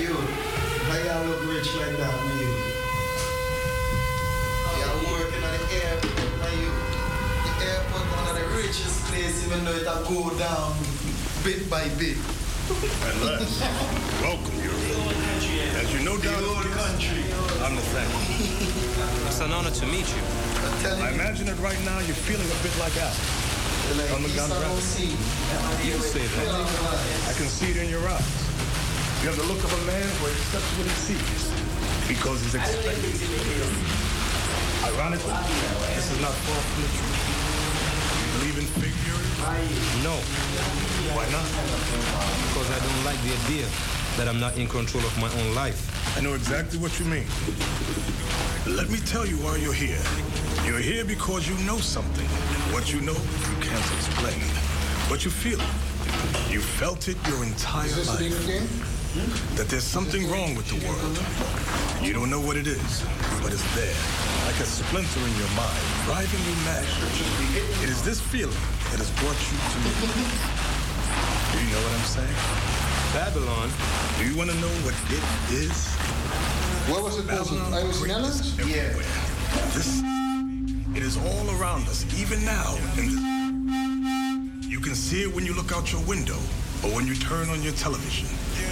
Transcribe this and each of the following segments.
you, why you look rich like that, my you? You're working at the airport, my you. The airport one of the richest place, even though it'll go down bit by bit. Unless, welcome, Europe. As you know, down the country. I'm the thank It's an honor to meet you. I imagine that right now you're feeling a bit like Al. on the gun You say that. I can see it in your eyes. You have the look of a man who accepts what he sees because he's expecting. Ironically, this is not far from the truth. You believe in? No. Why not? Because I don't like the idea that I'm not in control of my own life. I know exactly what you mean. Let me tell you why you're here. You're here because you know something. What you know, you can't explain. But you feel it. You felt it your entire life. That there's something wrong with the world. You don't know what it is, but it's there. Like a splinter in your mind, driving you mad. It is this feeling that has brought you to me. Do you know what I'm saying? Babylon. Do you want to know what it is? What was it called? Iris Netherlands? Yeah. This, it is all around us, even now. In this, you can see it when you look out your window or when you turn on your television.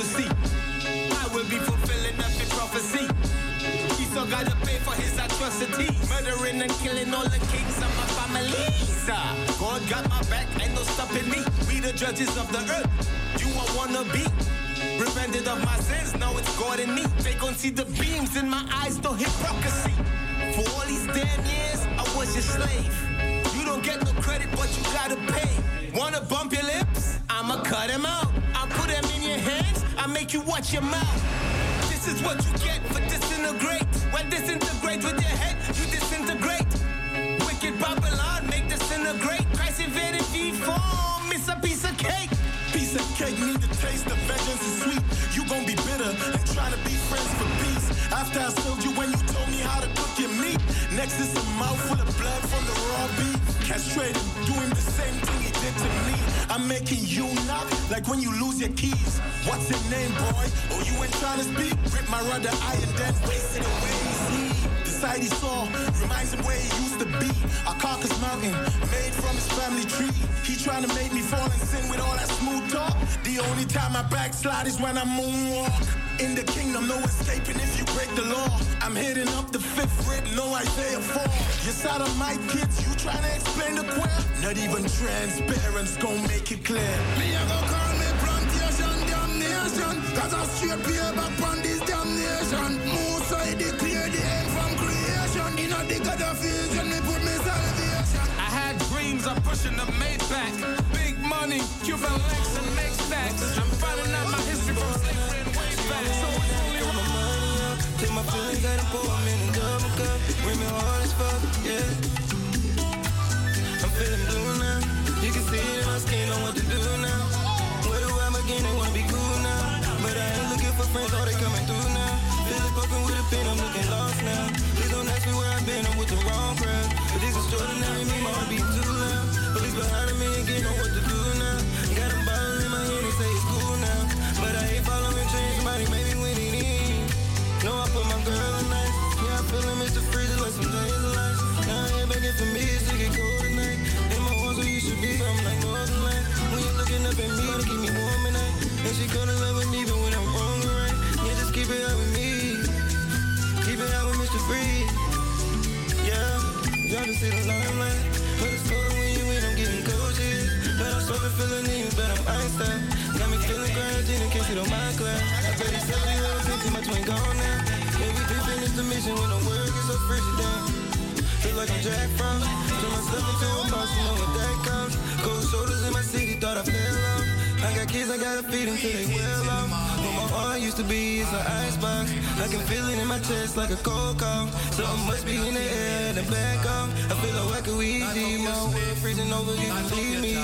see. I will be fulfilling every prophecy. Esau gotta pay for his atrocities. Murdering and killing all the kings of my family. Ah, God got my back, ain't no stopping me. We the judges of the earth. You a wanna be. Repented of my sins, now it's God in me. They gon' see the beams in my eyes, no hypocrisy. For all these damn years, I was your slave. Don't get no credit, but you gotta pay. Wanna bump your lips? I'ma cut them out. I'll put them in your hands, I make you watch your mouth. This is what you get for disintegrate. When disintegrate with your head, you disintegrate. Wicked Babylon, make disintegrate. Christ invaded V4, miss a piece of cake. Piece of cake need to taste the vengeance is sweet. You gon' be bitter and try to be friends for peace. After I sold you is a mouthful of blood from the raw beef. Castrated, doing the same thing he did to me. I'm making you knock like when you lose your keys. What's your name, boy? Oh, you ain't trying to speak? Rip my rudder iron, then waste it away. See? The side he saw reminds him where he used to be. A carcass mountain made from his family tree. He trying to make me fall in sin with all that smooth talk. The only time I backslide is when I moonwalk. In the kingdom, no escaping if you break the law. I'm hitting up the fifth rib, no Isaiah 4. Your sodomite kids, you trying to explain the queer? Not even transparent's gonna make it clear. Me a go call me plantation damnation Cause I straight back on this damnation Most I declare the end from creation In a God of vision, me put me salvation I had dreams of pushing the Maybach. Big money, Cuban links and make stacks. I'm finding out my my feelings and them in a double cup. Bring me hard as fuck, yeah. I'm feeling blue now. You can see it in my skin, know what to do now. Where do I begin? They wanna be cool now. But I ain't looking for friends, all they coming through now. Feel it poking with a pen, I'm looking lost now. Please don't ask me where I've been, I'm with the wrong crowd. But this extraordinary, me, my heart beat too loud. Police behind me again, know what to do girl tonight. Yeah, I'm feeling Mr. Freezer like some days of life. Now you're begging for me to get cold tonight. In my arms where you should be, I'm like Northern Light. When you're looking up at me to keep me warm at night. And she gonna love with me even when I'm wrong or right. Yeah, just keep it up with me. Keep it up with Mr. Freeze. Yeah, y'all just see the limelight. But it's cold when you in, I'm getting cold, yeah. But I'm sort of feeling you, but I'm Einstein. Got me feeling grand in case you don't mind, glad. I bet it's 70 little 50, my twin gone now. We just finished the mission when the world gets so frigid down. Feel like I'm Jack Frost. Turn myself into a boss, you know what that comes. Cold shoulders in my city, thought I fell off. I got kids, I gotta feed them till they well off. Where my heart used to be, it's an icebox. I can feel it in my chest like a cold cough. Something must be in the air and the back off. I feel like I could easy. My world freezing over, you can leave me.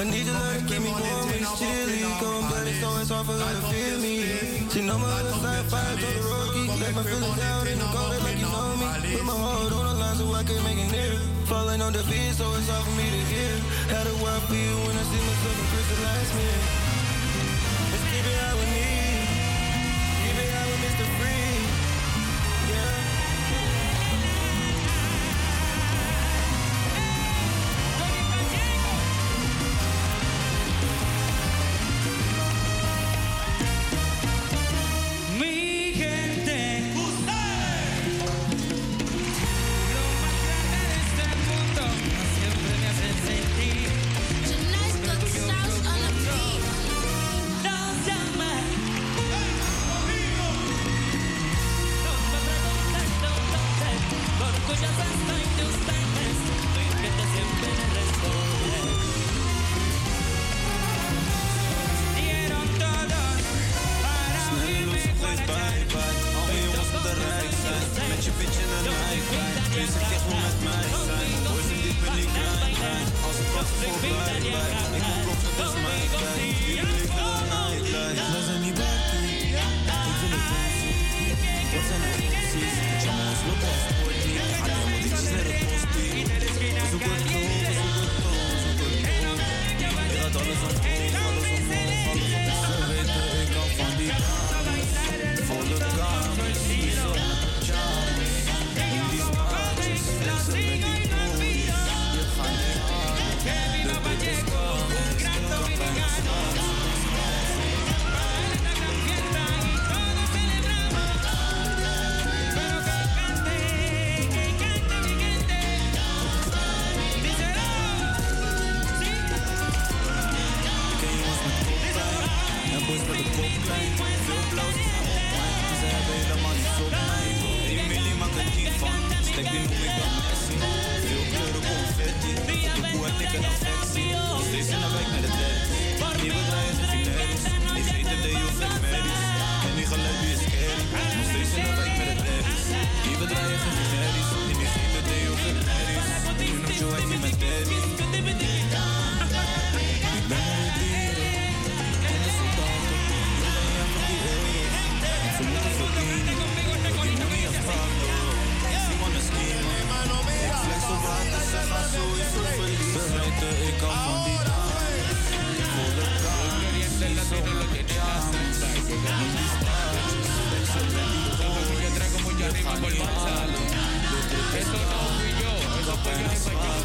I need your love to keep me warm when it's chilly. Cold blooded, so it's hard for her to feel me. She know my other side, fire to the road, keep let my feelings out in the cold, like you know me. Put my heart on the line so I can make it near. Falling on the beat, so it's hard for me to give. How do I feel when I see myself in crystallized me? Let's keep it how we need. Stek die Ze weten, ik hou van die dames. Volle kamers, die zon met charmes. In die straatjes, flexen met die boys. Je gaat niet halen, de druk is koud. Kap en de zwaard.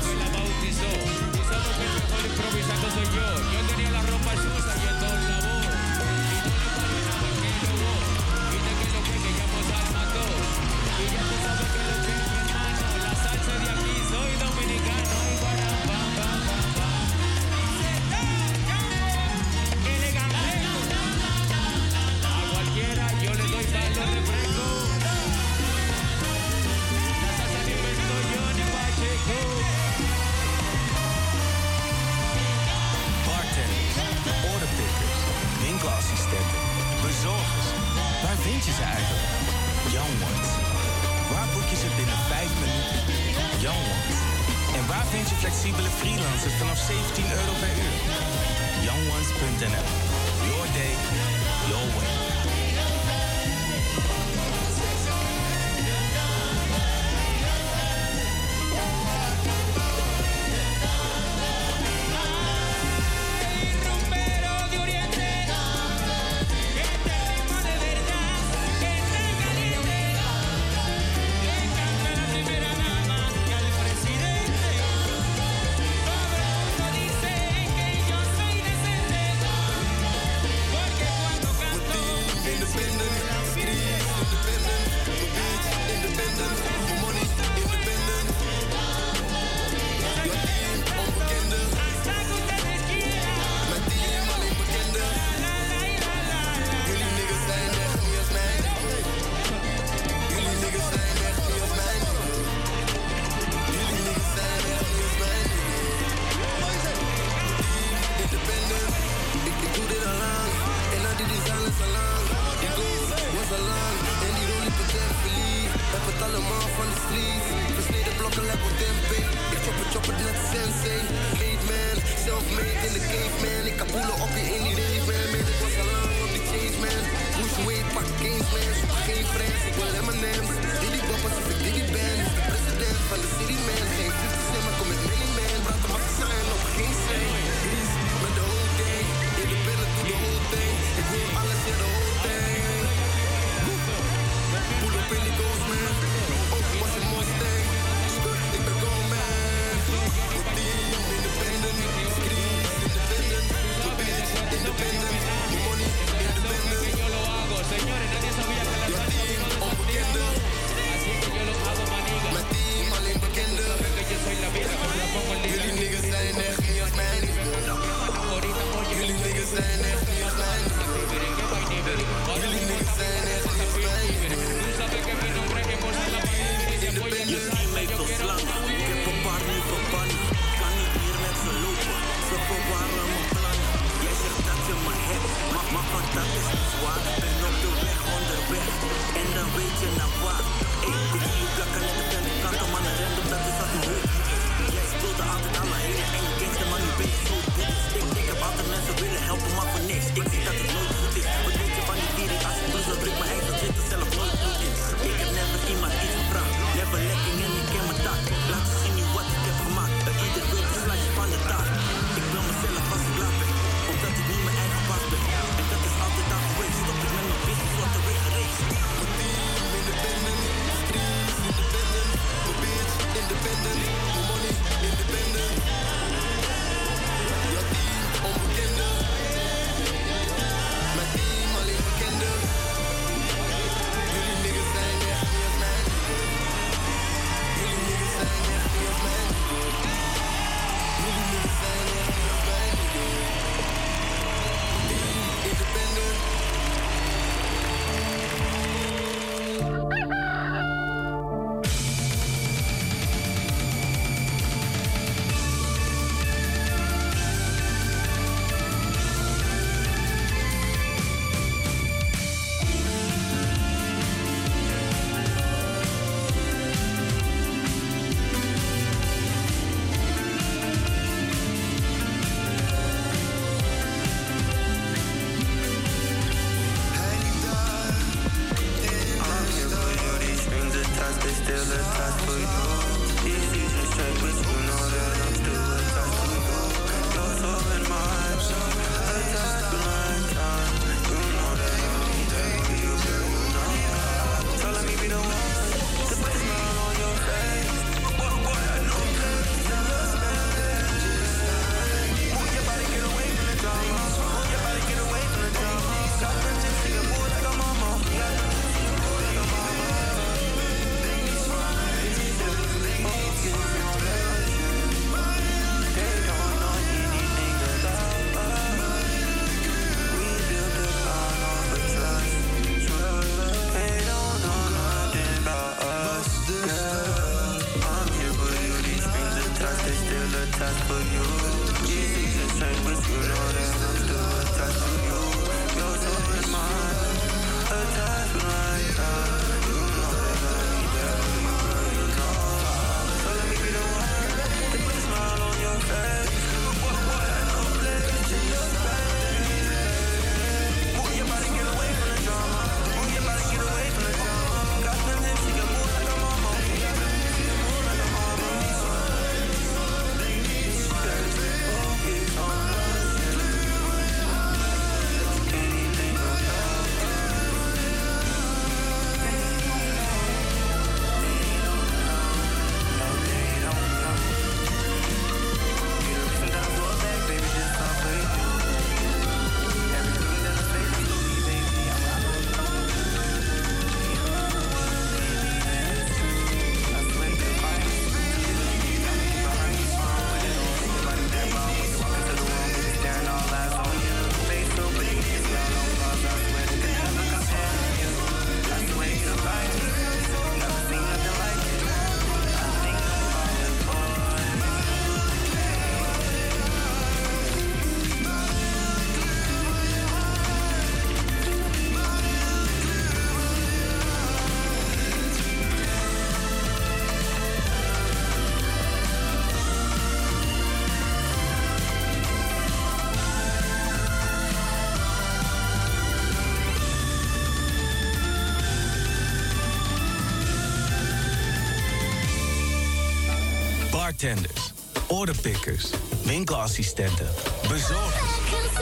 bartenders, orderpickers, winkelassistenten, bezorgers.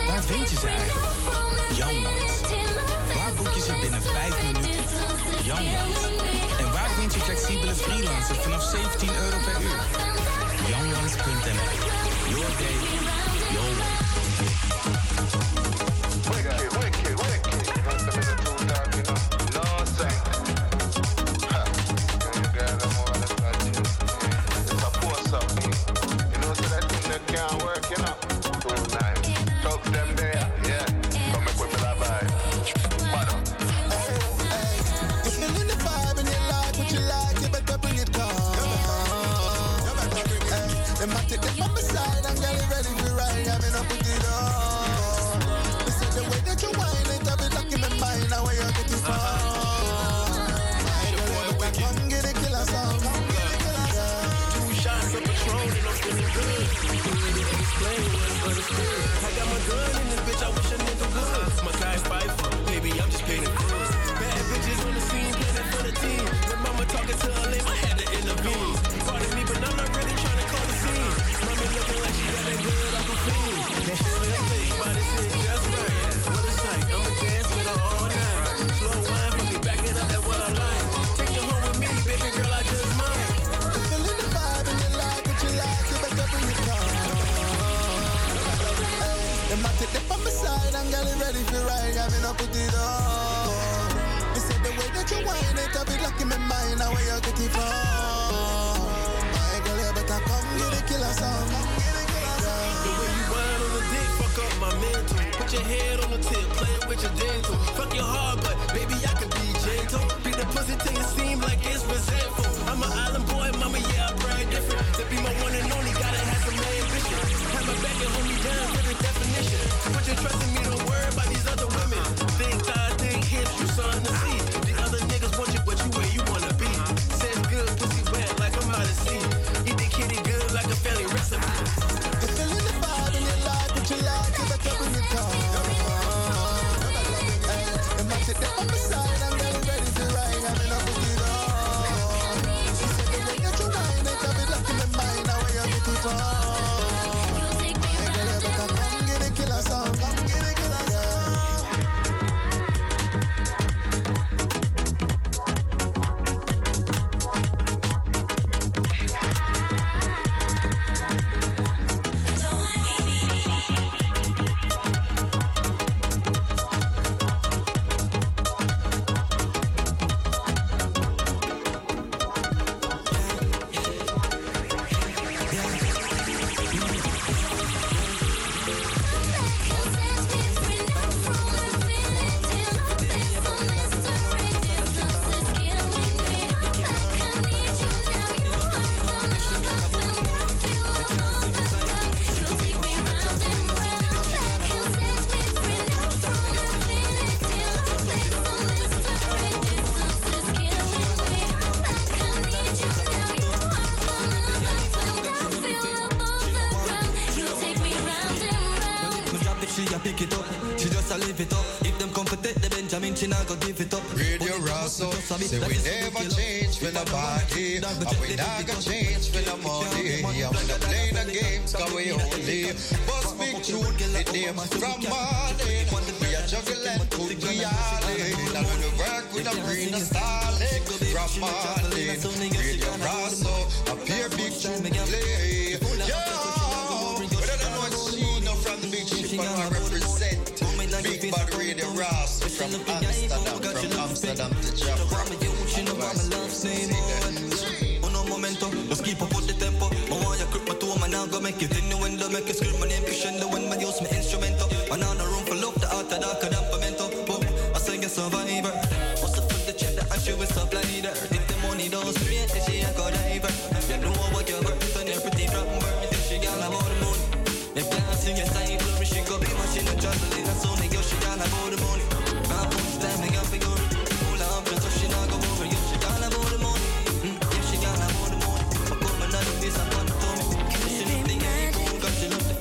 Waar vind je ze eigenlijk? Youngbloods. Waar boek je ze binnen 5 minuten? Youngbloods. En waar vind je flexibele freelancers vanaf 17 euro per uur? Youngbloods.nl Your day she not go give it up. Radio Rosso, say we never change for nobody, and we not go change for no money. And we not play the games, cause we only bust big tune, it name from morning. We are juggling, put we all in, and we work with a green and starlight from morning. Radio Rosso, a pure big tune play. Yeah, but I don't know what she know from the big ship, I represent. Big bad radio Ross from Amsterdam, from Amsterdam to Jaffa. And West Coast, momento, keep up with the tempo. My wire grip my toe, man, I'll go make it innuendo, make it scream my name, crescendo, when my use my instrumento. Man, I'm room for love, the art of dark campamento. Boom, I sing a survivor. What's the fuck the check I is a blinder? If the money don't straight, it's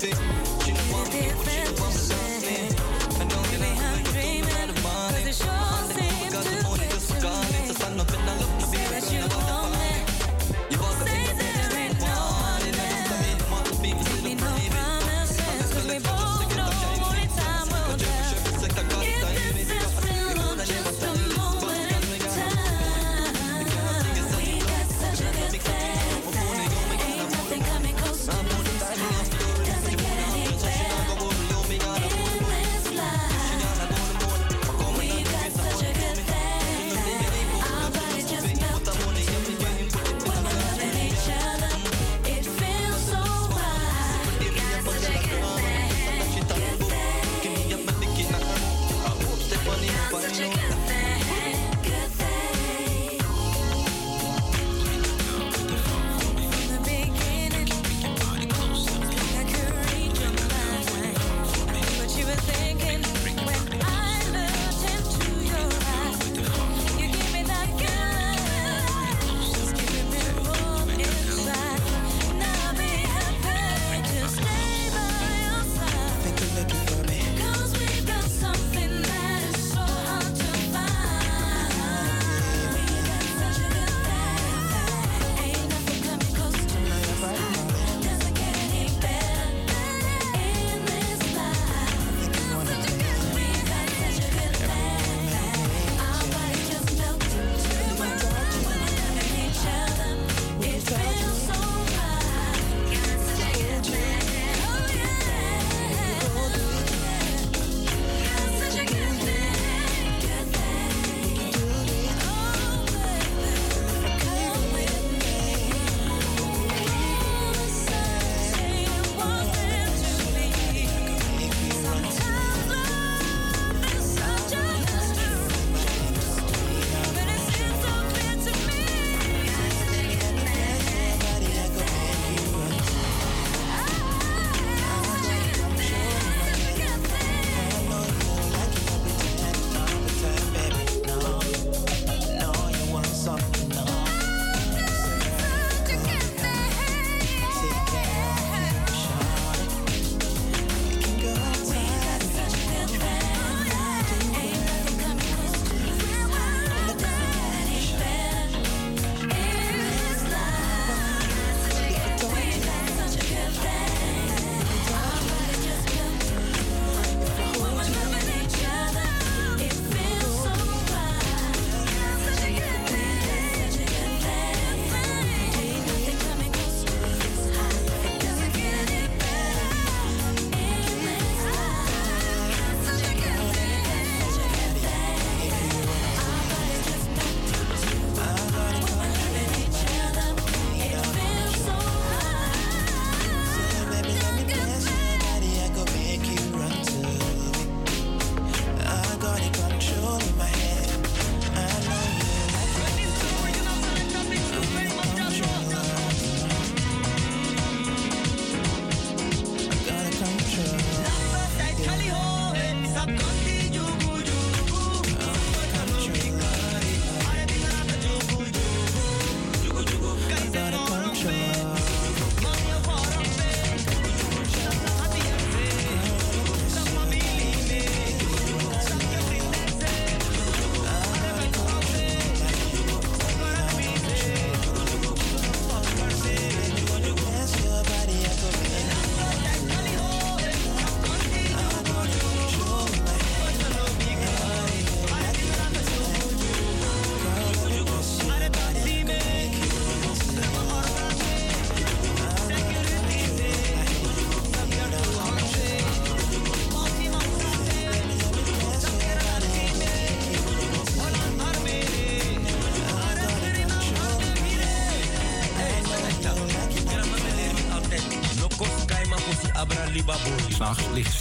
it.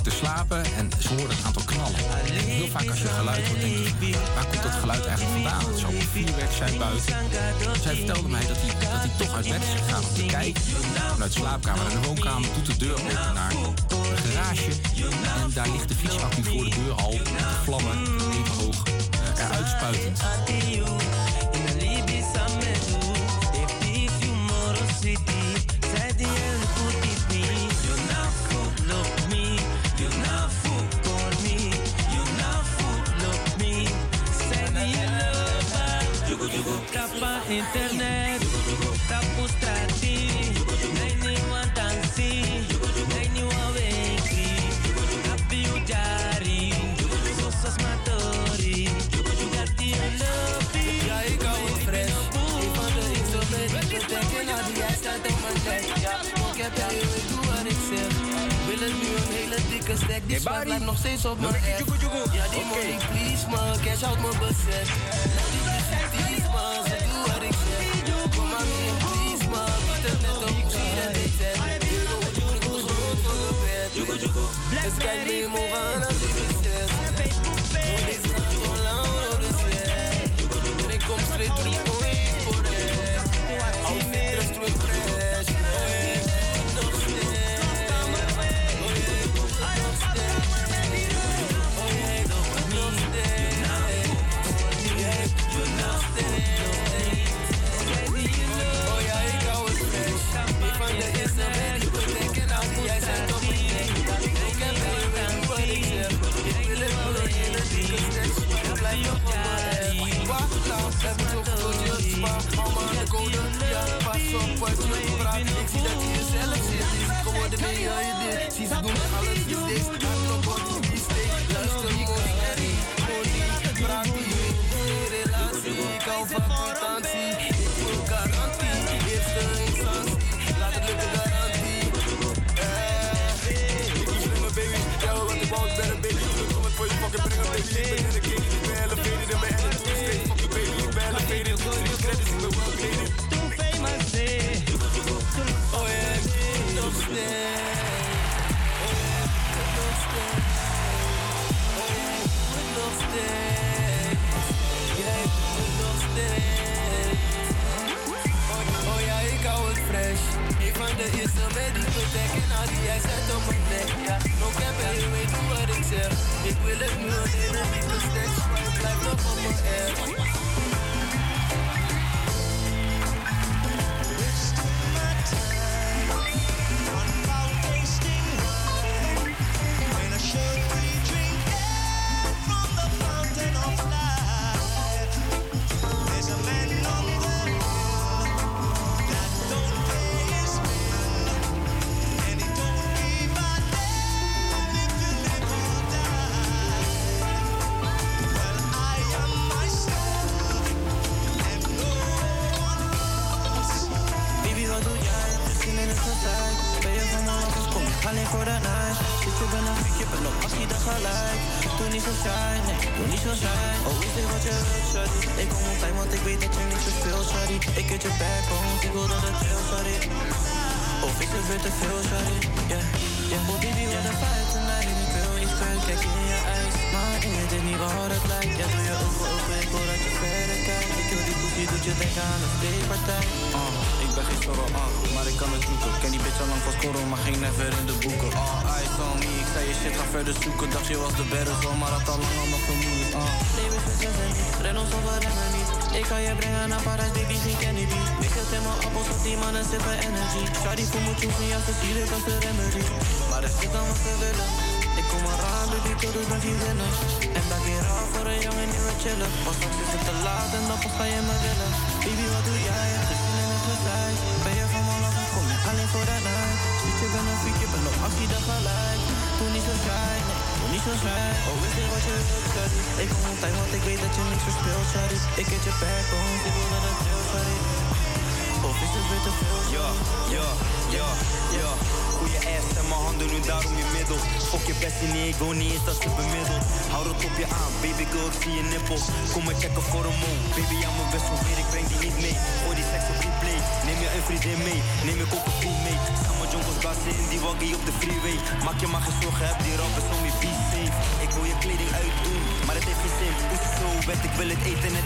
te slapen en ze horen een aantal knallen. En heel vaak als je geluid hoort, denk je, waar komt dat geluid eigenlijk vandaan? Het zou een vuurwerk zijn buiten. Zij vertelde mij dat hij, dat hij toch uit bed is gegaan om te kijken. Vanuit de slaapkamer naar de woonkamer doet de deur open naar een garage.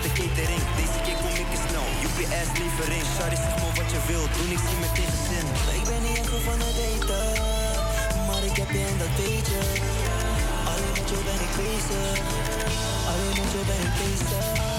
de catering. Deze keer kom ik er snel, UPS lievering, Sorry, zeg maar wat je wilt, doe niks hier met deze zin. Ik ben niet enkel van het eten, maar ik heb je in dat weet. Alleen met jou ben ik bezig, alleen met jou ben ik bezig.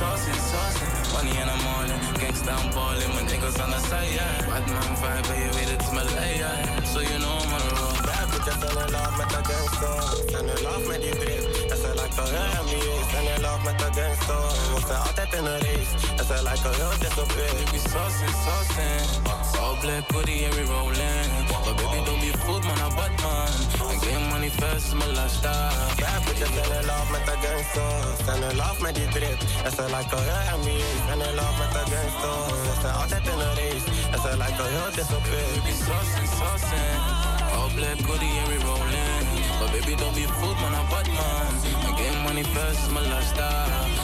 saucing, saucing. Money in the morning, gangsta, I'm ballin'. My niggas on the side, yeah. Bad man vibe, but you read it to my yeah. So you know I'm on the road. Bad bitch, I fell in love with the gangsta. Fell in love with the drip. Dat is like a real mix. Fell in love with de gangsta. We zijn altijd in een race. Dat is like a real disappear. We be saucing, saucing. All black hoodie, every rollin'. But baby, don't be fooled, man, I'm Batman. I game first my som en lørdag. Jeg in love with the ta gangster. Sender lav med de dritt. Jeg ser like å real gjøre mye. Fender lav med ta gangster. Jeg ser alltid en race. Jeg ser like å real det som før. Du blir saucy, saucy. All black hoodie and we rolling. But baby, don't be fooled, man, I'm Batman. I get money first, my lifestyle.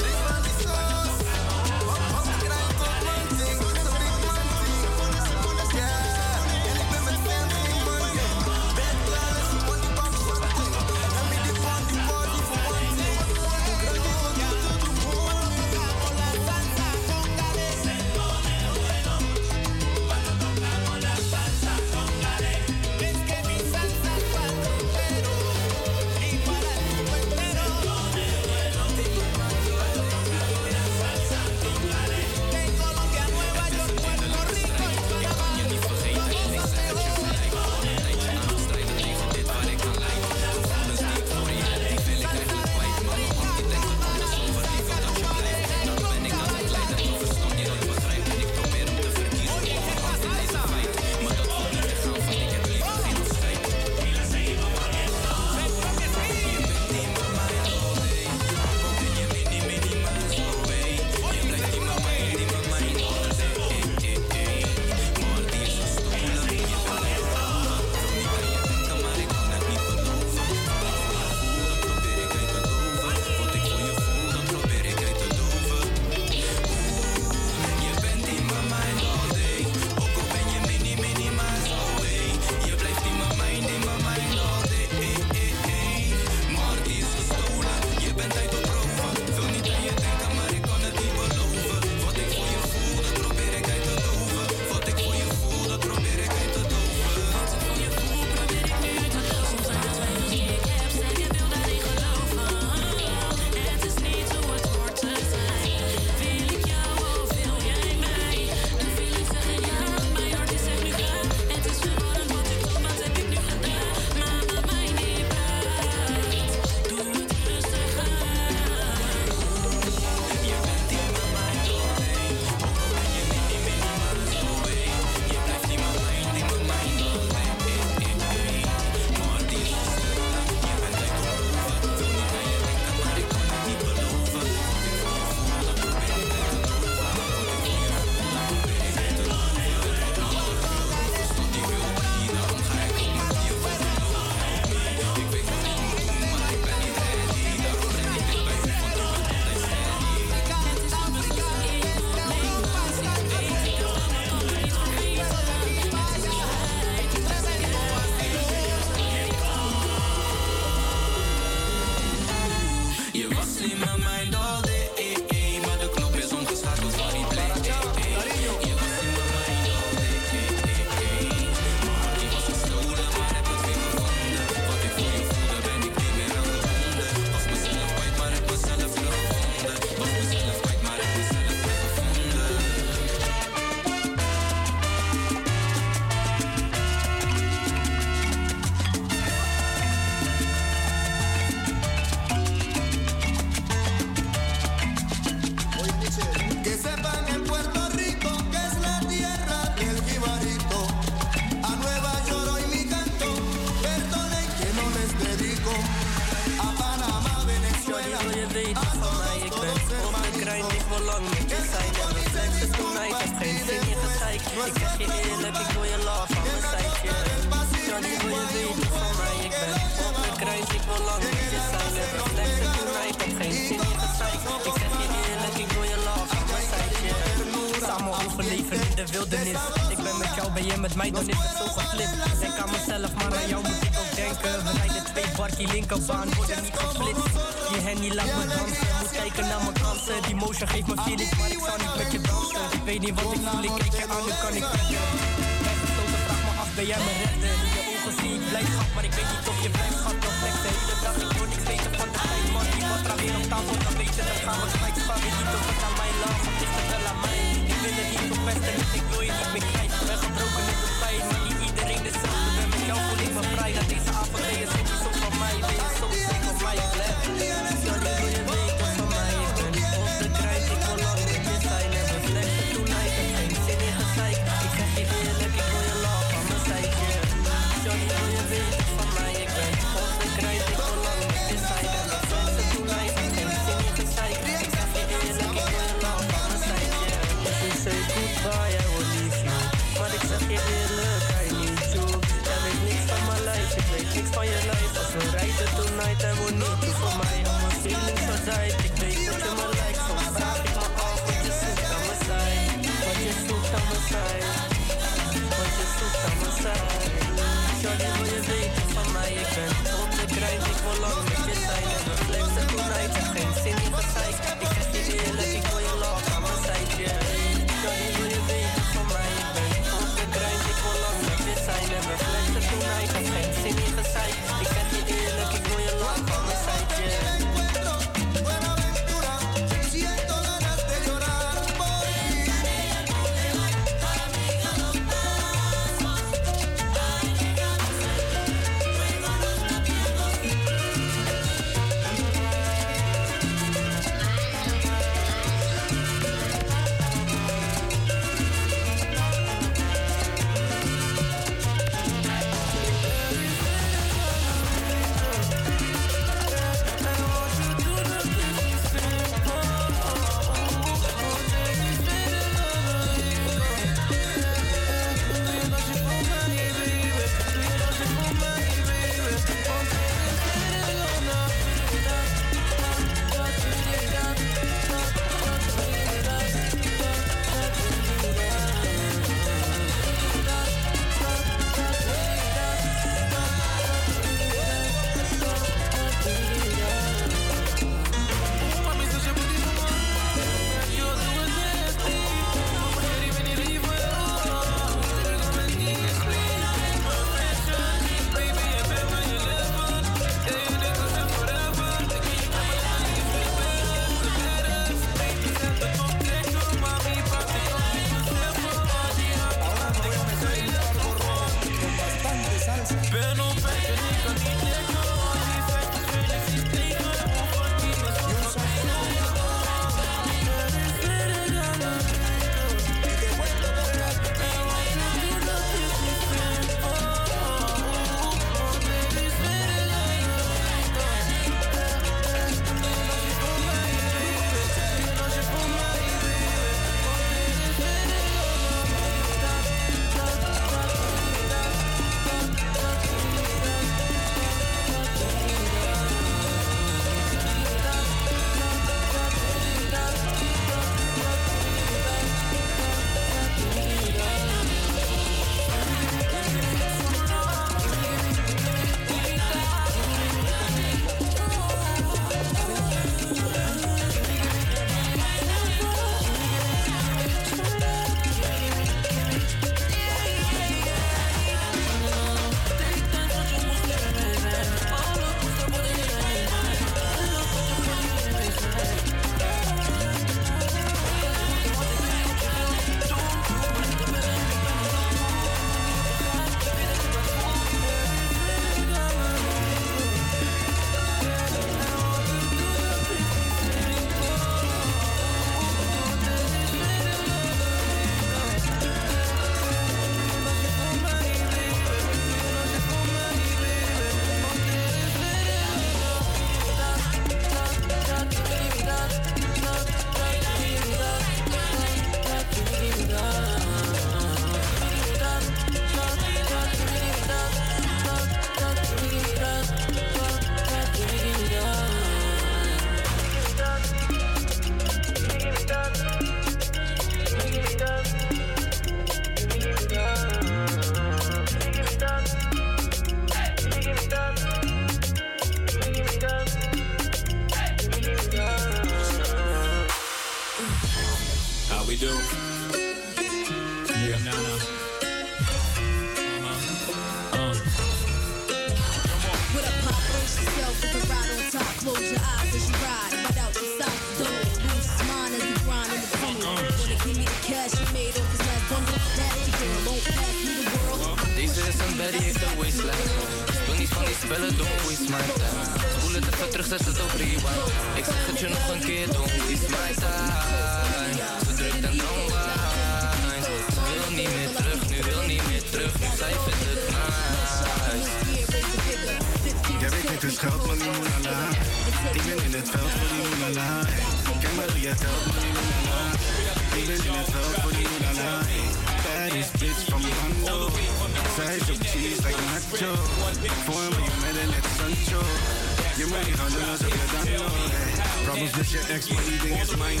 Ex, maar die ding is mijne.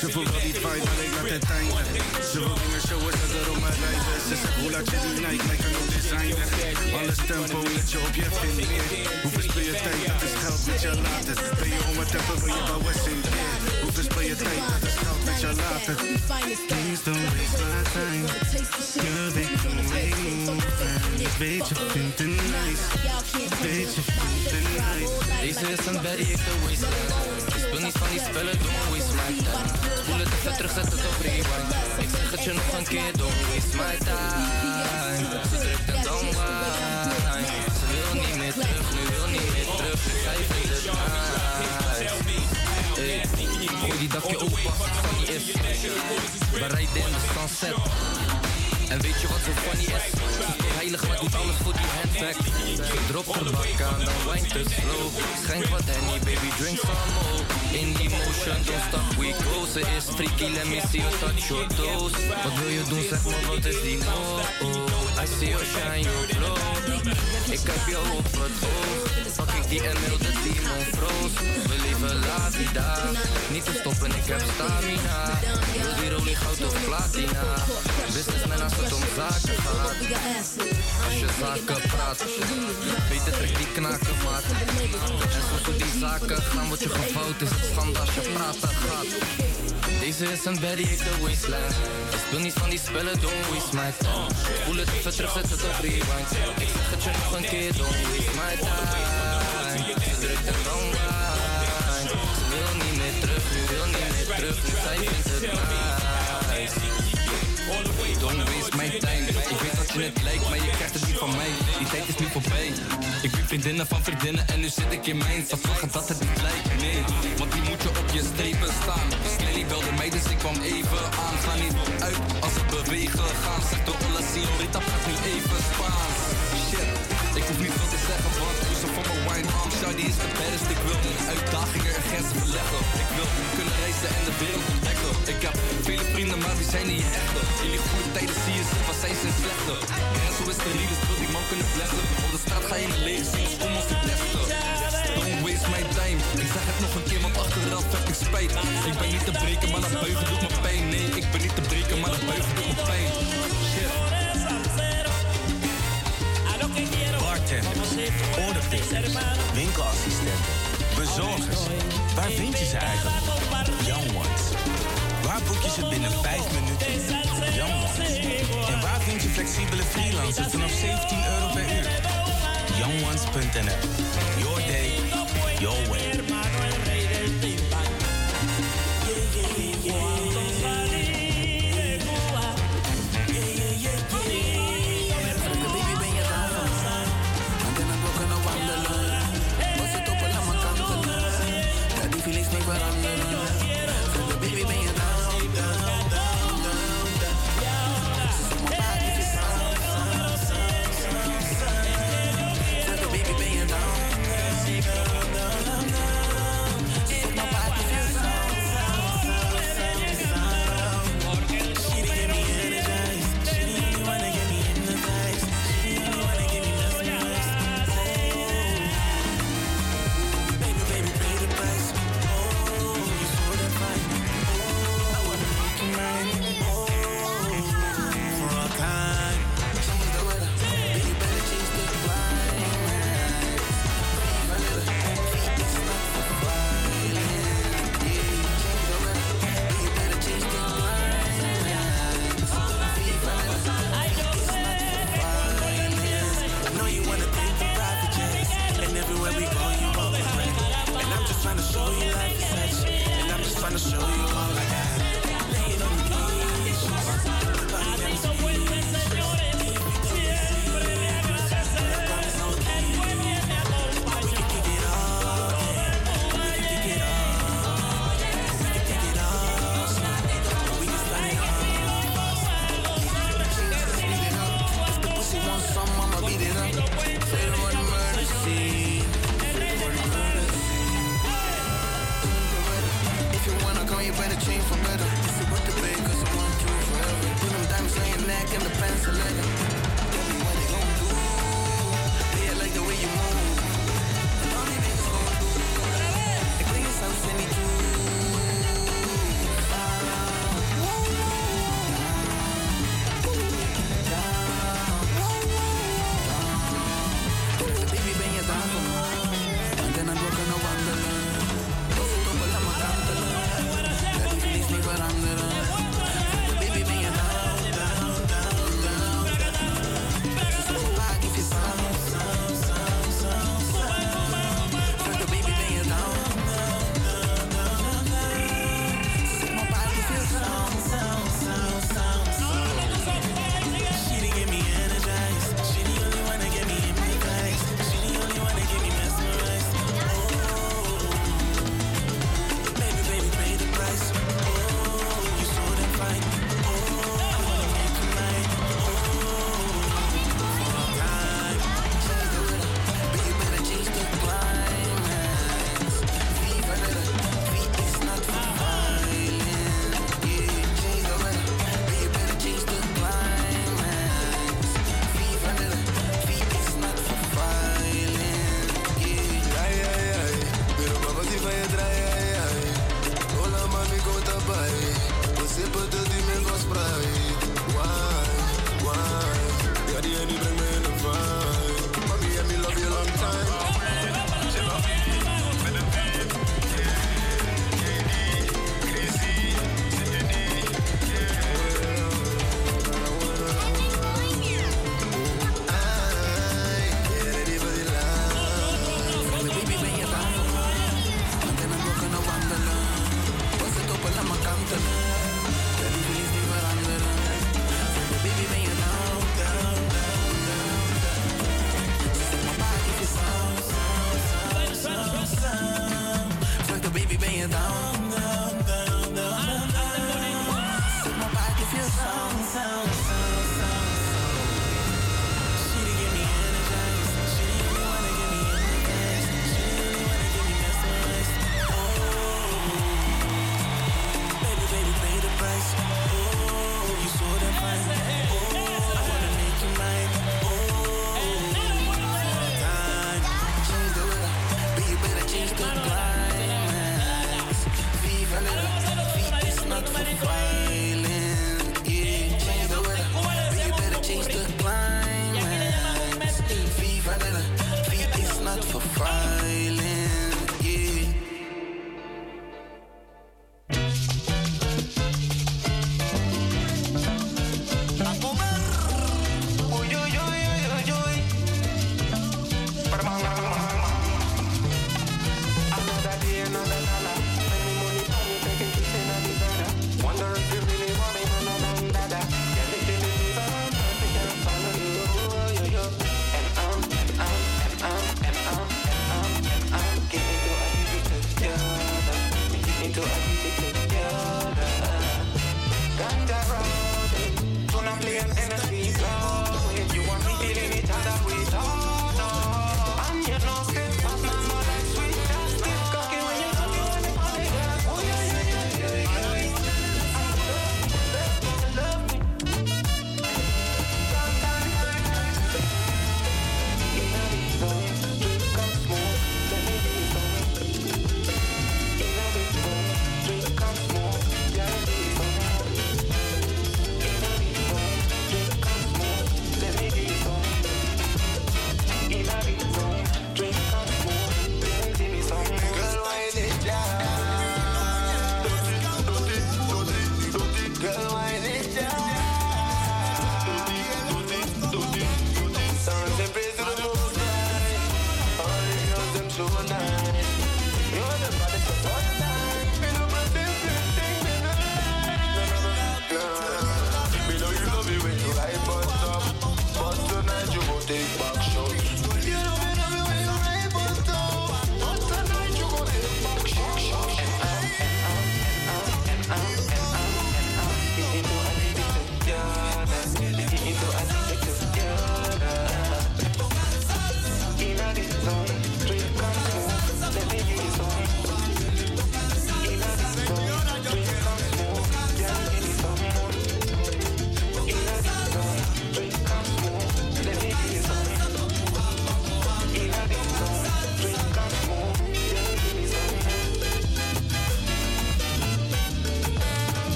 Ze voelt wel die fight, maar ik laat het einde. Ze wil dingen showen, ze erop maar rijden. Ze zegt, hoe laat je die Nike, mij kan ook designen. Alles tempo, let je op je vindt meer. Hoe verspil je tijd, dat is geld met je later. Please don't waste my time. Girl, they can weet je het nice. Weet je vindt nice. Deze is een een waistline. Ik speel niet van don't waste my time. Spoel het even terug, zet het op rewind. Ik zeg het je nog een keer, don't waste my time. Die dakje open, funny is. We rijden in de sunset. En weet je wat zo funny is? Heilig, maar doet alles voor die handbag. Ze dropt haar bak aan, dan wine te slow. Schenk wat Henny, baby, drink some more. In die motion, don't stop, we go. Ze is freaky, let me see you touch your toes. Wat wil je doen, zeg maar, wat is die no? Oh, I see you shine your glow. Ik heb je op het oog. Pak ik die en de demon froos. We leven la vida. Niet te stoppen, ik heb stamina. Wil die rolie goud of platina? Businessman als het om zaken gaat. Als je zaken praat, beter trek die knaken maat. En soms hoe die zaken gaan, word je gevouwd. Is het schande als je praten gaat. Deze is een Betty, heeft een waistline. Ik speel niet van die spellen, don't waste my time. Voel het even terug, zet het op rewind. Ik zeg het je nog een keer, don't waste my time. Ze en. Ze wil niet meer terug, nu wil niet meer terug. Nu zij vindt het nice. Don't waste my time. Ik weet dat je het lijkt, maar je krijgt het niet van mij. Die tijd is nu voorbij. Ik ben vriendinnen van vriendinnen en nu zit ik in mijn. Zou vragen dat het niet lijkt, nee. Want die moet je op je strepen staan. Snelly belde mij, dus ik kwam even aan. Ga niet uit als we bewegen gaan. Zeg de Ola Senorita, praat nu even Spaans. Shit, ik hoef niet arm. Shawty is de baddest, ik wil uitdagingen en grenzen verleggen. Ik wil kunnen reizen en de wereld ontdekken. Ik heb vele vrienden, maar die zijn niet echte. In die goede tijden zie je ze, wat zijn ze slechte. En zo is de realist, wil die man kunnen vlechten. Op de straat ga je in leeg dus kom ons te testen. Don't waste my time. Ik zeg het nog een keer, want achteraf heb ik spijt. Ik ben niet te breken, maar dat buigen doet me pijn. Bartenders, orderpickers, winkelassistenten, bezorgers. Waar vind je ze eigenlijk? Young Ones. Waar boek je ze binnen 5 minuten? Young Ones. En waar vind je flexibele freelancers vanaf 17 euro per uur? YoungOnes.nl. Your day, your way.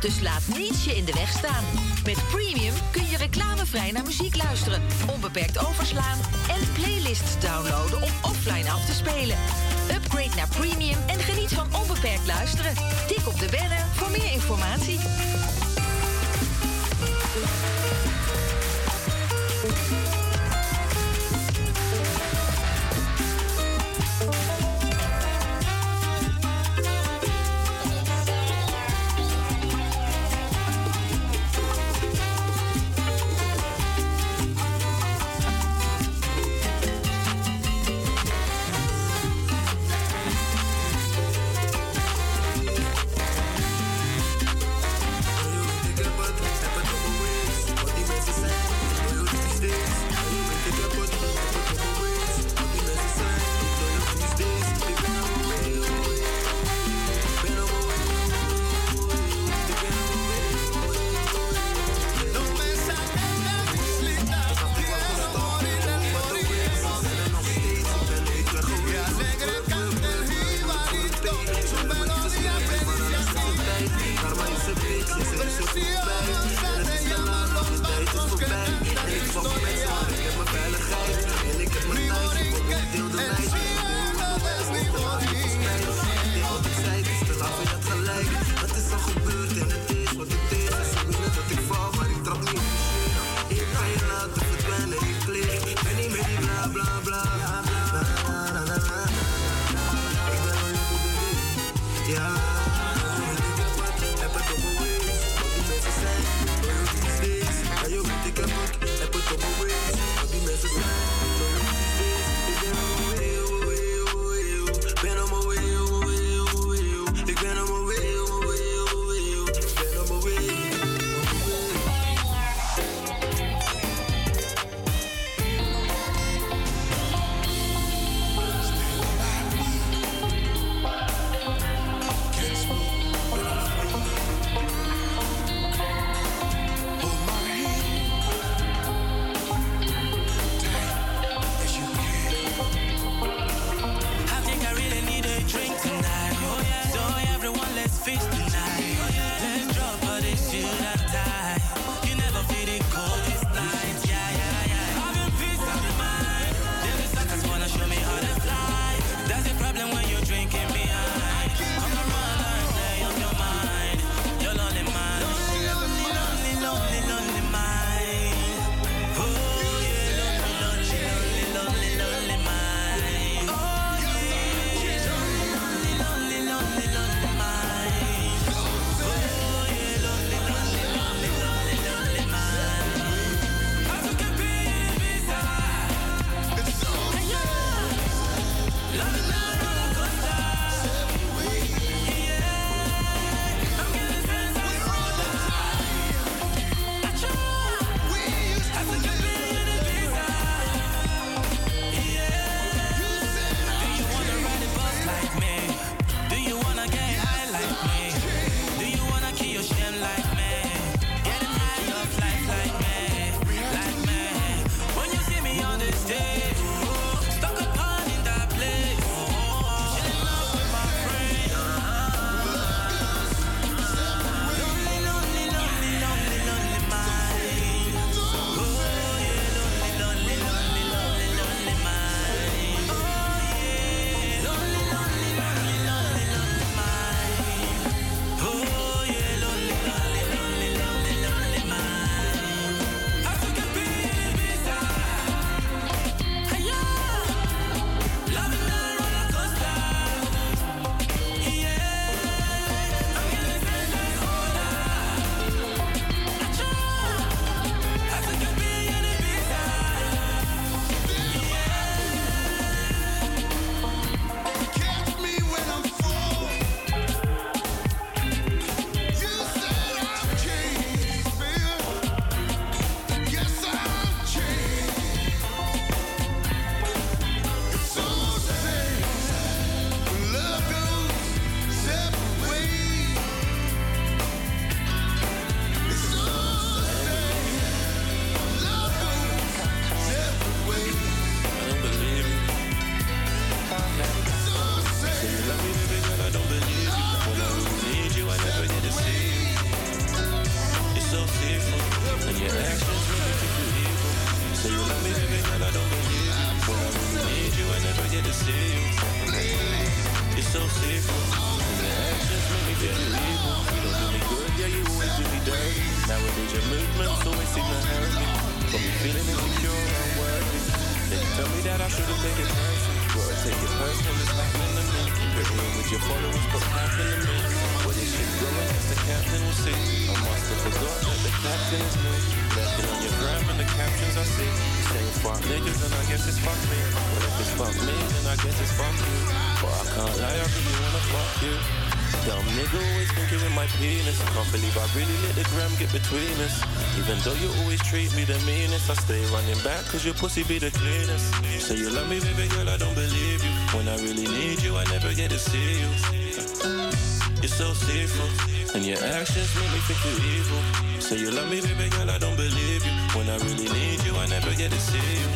Dus laat niets je in de weg staan. Met Premium kun je reclamevrij naar muziek luisteren, onbeperkt overslaan en playlists downloaden om offline af te spelen. Upgrade naar Premium en geniet van onbeperkt luisteren. Tik op de banner voor meer informatie. Cause your pussy be the cleanest. Say you love me, baby girl, I don't believe you. When I really need you, I never get to see you. You're so sinful, and your actions make me think you're evil. Say you love me, baby girl, I don't believe you. When I really need you, I never get to see you.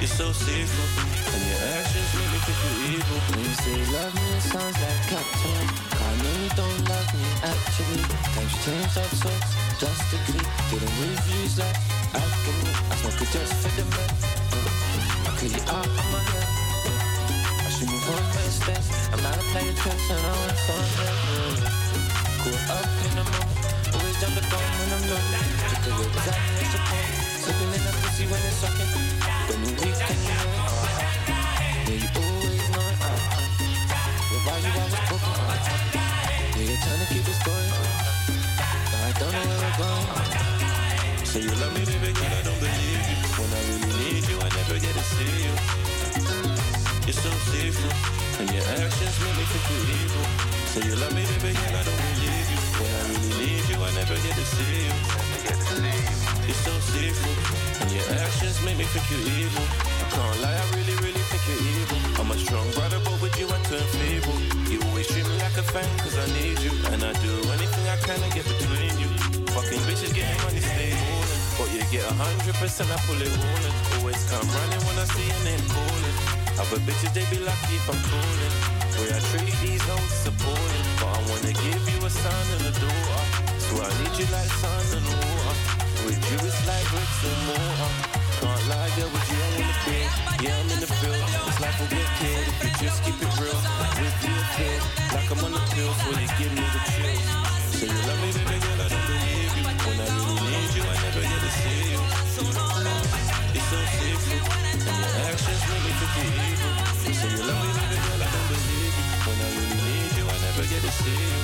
You're so sinful, and your actions make me think you're evil. When you say love me, it sounds like captain. I know you don't love me actually. Times you change up so just to agree. Getting I just for the men. I clear you out of my head. I should move on my steps. I'm not a player tricks and I want some help. Caught up in the moment. Always jump the gun when I'm low. Took a time, it's a point. Slipping in the pussy when it's sucking. When you weak you know it. Yeah, you always know uh-huh. it. Yeah, why you always broken? Uh-huh? Yeah, you're trying to keep this going. Uh-huh. But I don't know where we're going. Say you love me, baby see you. You're so sinful, and your actions make me think you're evil. Say you love me, baby girl, I don't believe you. When I really need you, I never get to see you. You're so sinful, and your actions make me think you're evil. I can't lie, I really, really think you're evil. I'm a strong brother, but with you I turn feeble. You always treat me like a fan, cause I need you. And I do anything I can to get between you. Fucking bitches getting money, get a hundred percent, I pull it all in. Always come running when I see your name calling. Other bitches, they be lucky if I'm calling. Way I treat these hoes supporting. But I wanna give you a son and a daughter. So I need you like sun and water. With you, it's like bricks and mortar. Can't lie, girl, with you, I'm in the bed. Yeah, I'm in the field. This life will get killed if you just keep it real. With you, feel like I'm on the pills when you give me the chills. So you love me, baby girl, You say you love me, baby girl, I don't believe you. When I really need you, I never get to see you.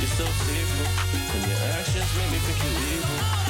You're so sinful, and your actions make me think you're evil.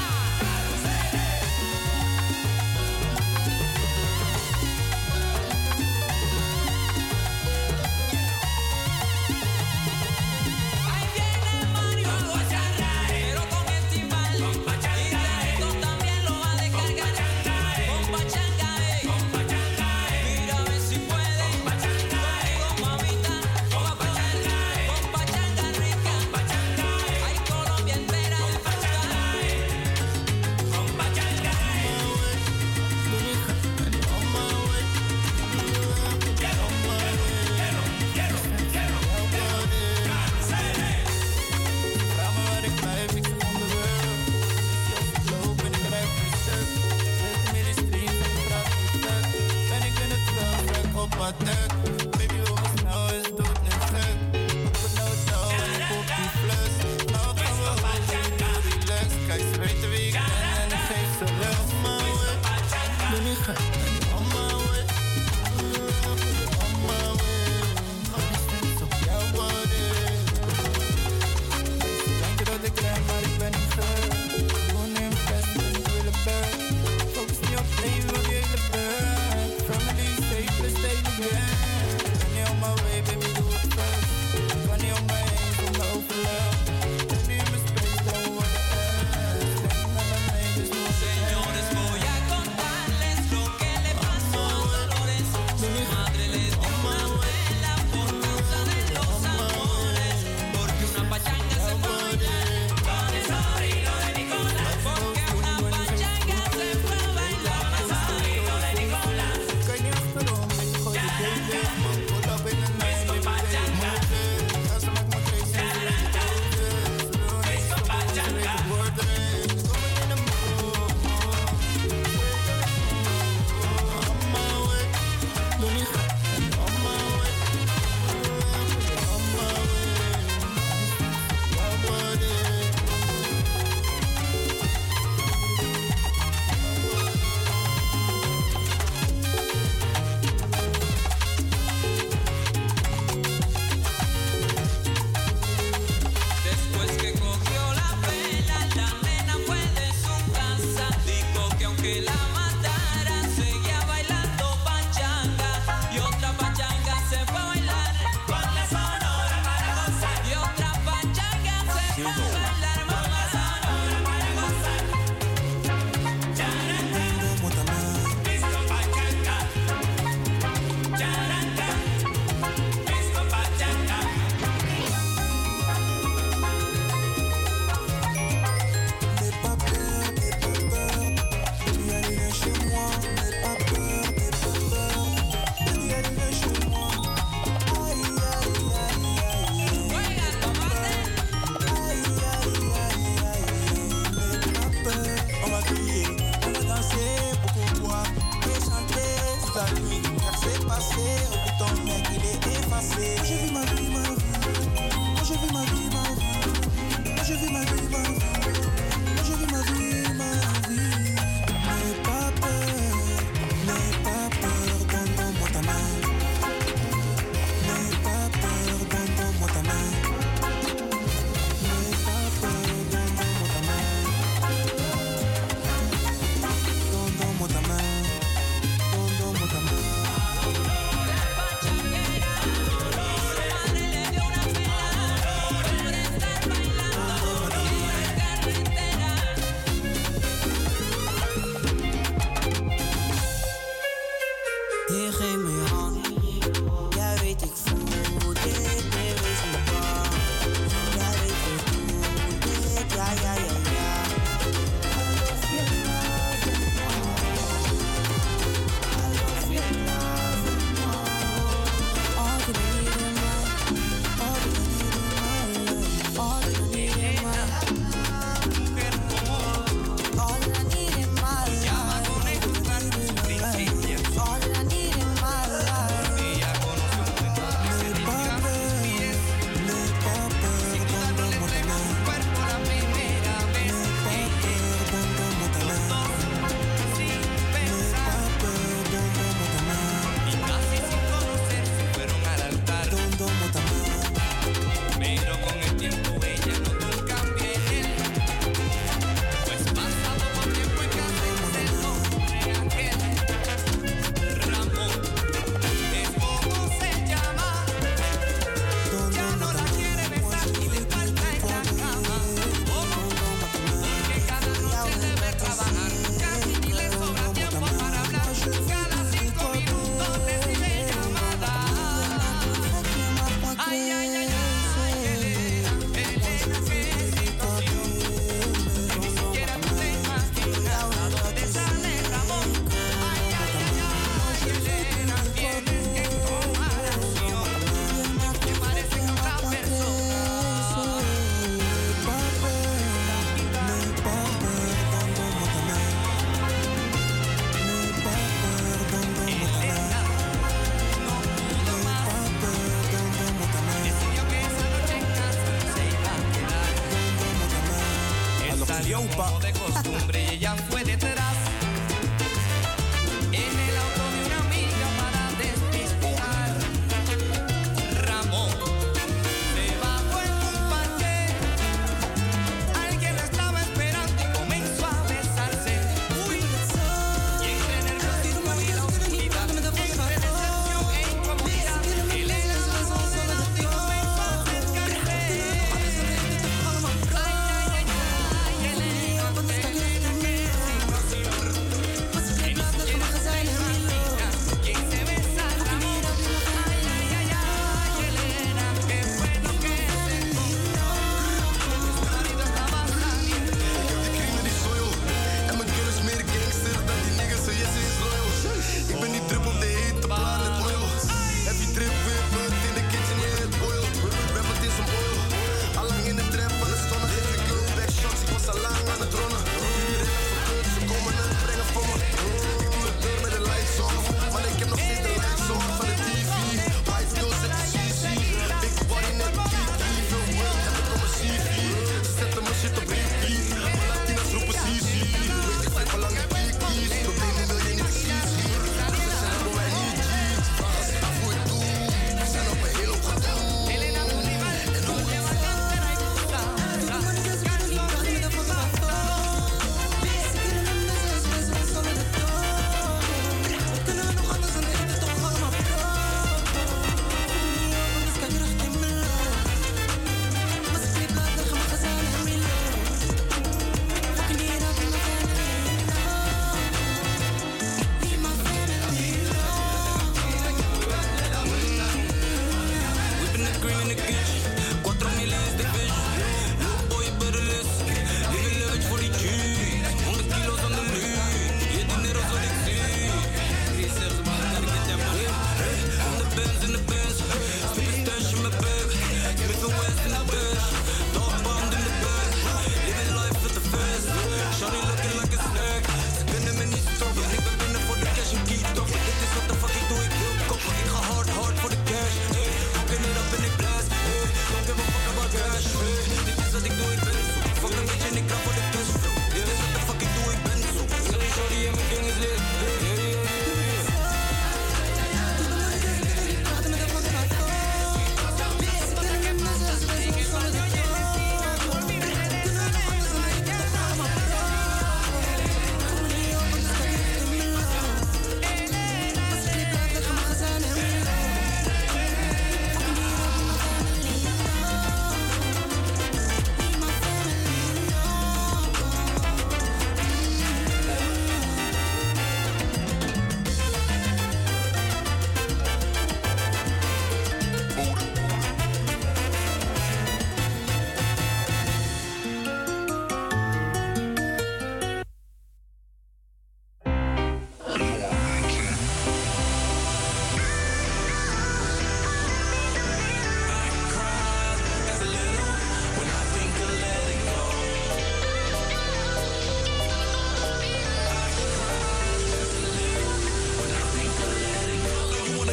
Salió como de costumbre ella fue detrás.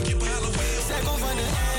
je bralen van de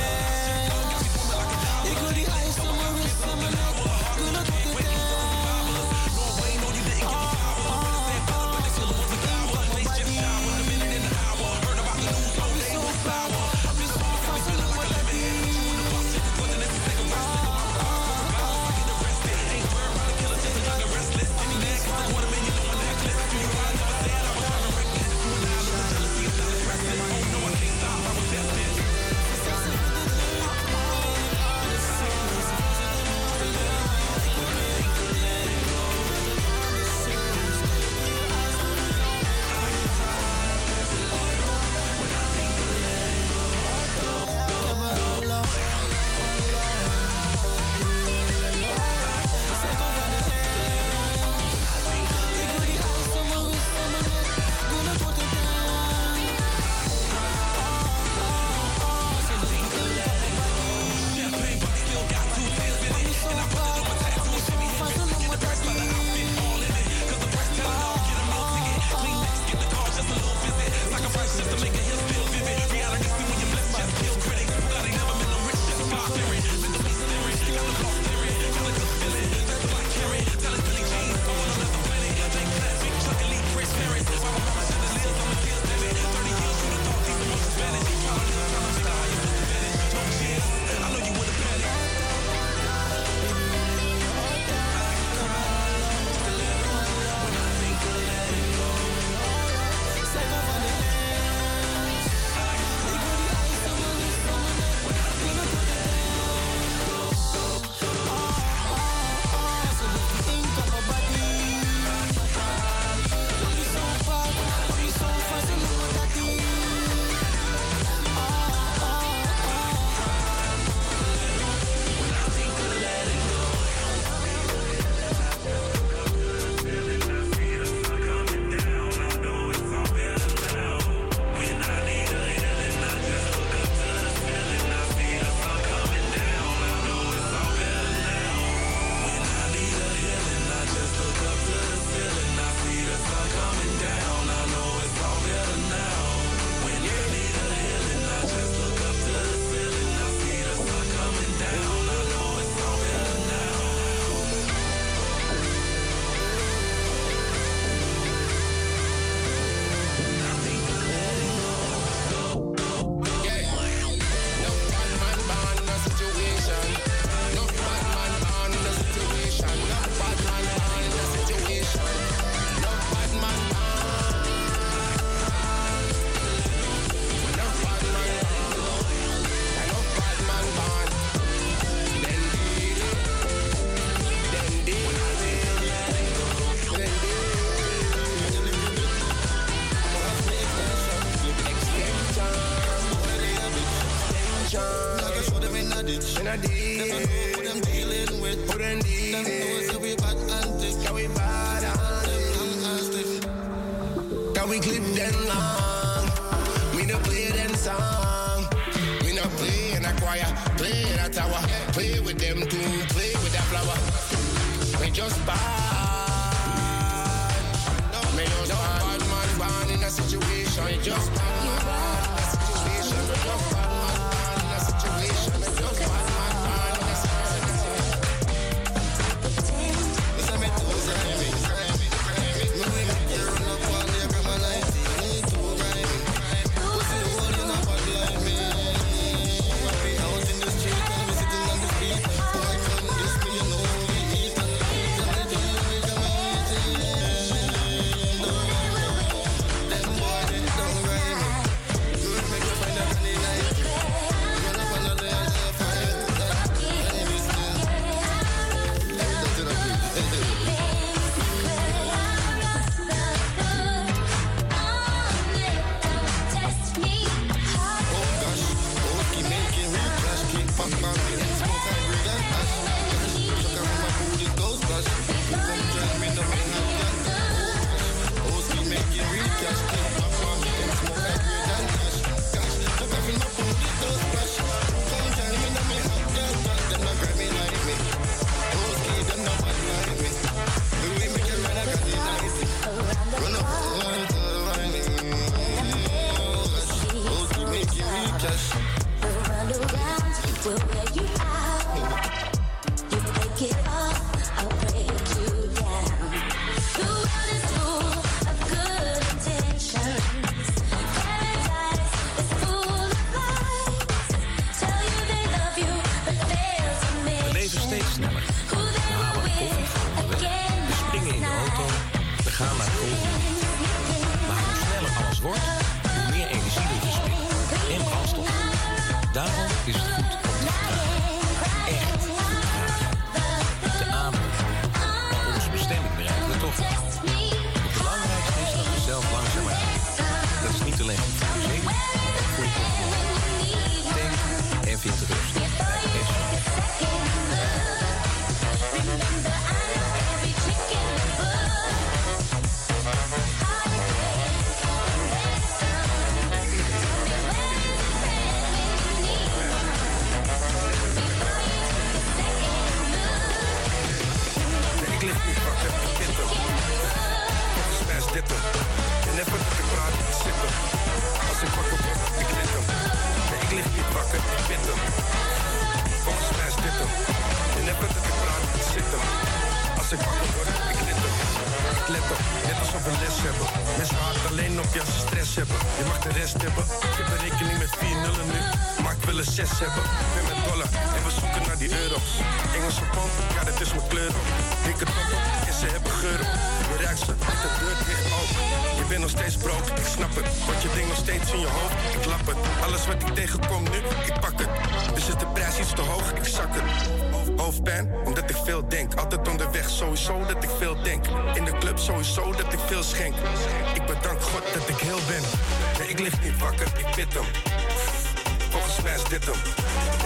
Dit hem.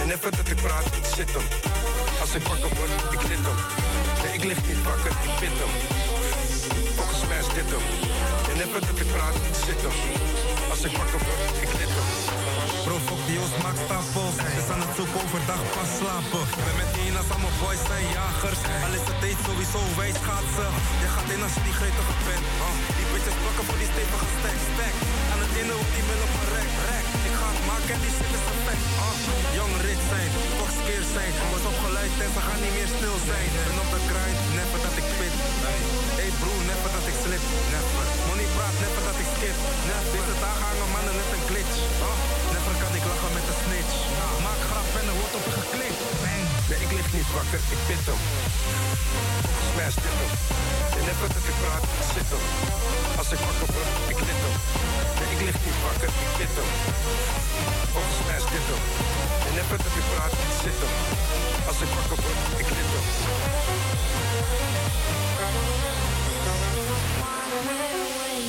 En even dat ik praat, ik zit hem. Als ik wakker word, ik lit hem. Nee, ik lig niet wakker, ik bid hem. Volgens mij is dit hem. En even dat ik praat, ik zit hem. Als ik wakker word, ik lit hem. Bro, fuck die Oost, maak stapel. We zijn het zoeken overdag pas slapen. Ben met één als allemaal boys zijn jagers. Al is het tijd sowieso, wij schaatsen. Je gaat in als je die gretige bent. Uh. Die bitches plakken voor die stevige stack, stack. Aan het innen op die middel een rek, rek. Ik ga het maken en die is Jong rit zijn, toch skeer zijn. Was opgeleid en ze gaan niet meer stil zijn. Ben op de grind, never dat ik pit. Hey broer, never dat ik slip. Never. Praat, never dat ik skip. Never. Deze dagen hangen mannen net een glitch. Uh. Never kan ik lachen met een snitch. Maak grap en er wordt op geklikt. Nee, ik lig niet wakker, ik bid hem. Volgens dit hem. En dat ik praat, ik zit hem. Als ik wakker word, ik lit hem. Nee, ik lig niet wakker, ik bid hem. Volgens mij dit hem. En dat ik praat, ik zit hem. Als ik wakker word, ik lit hem.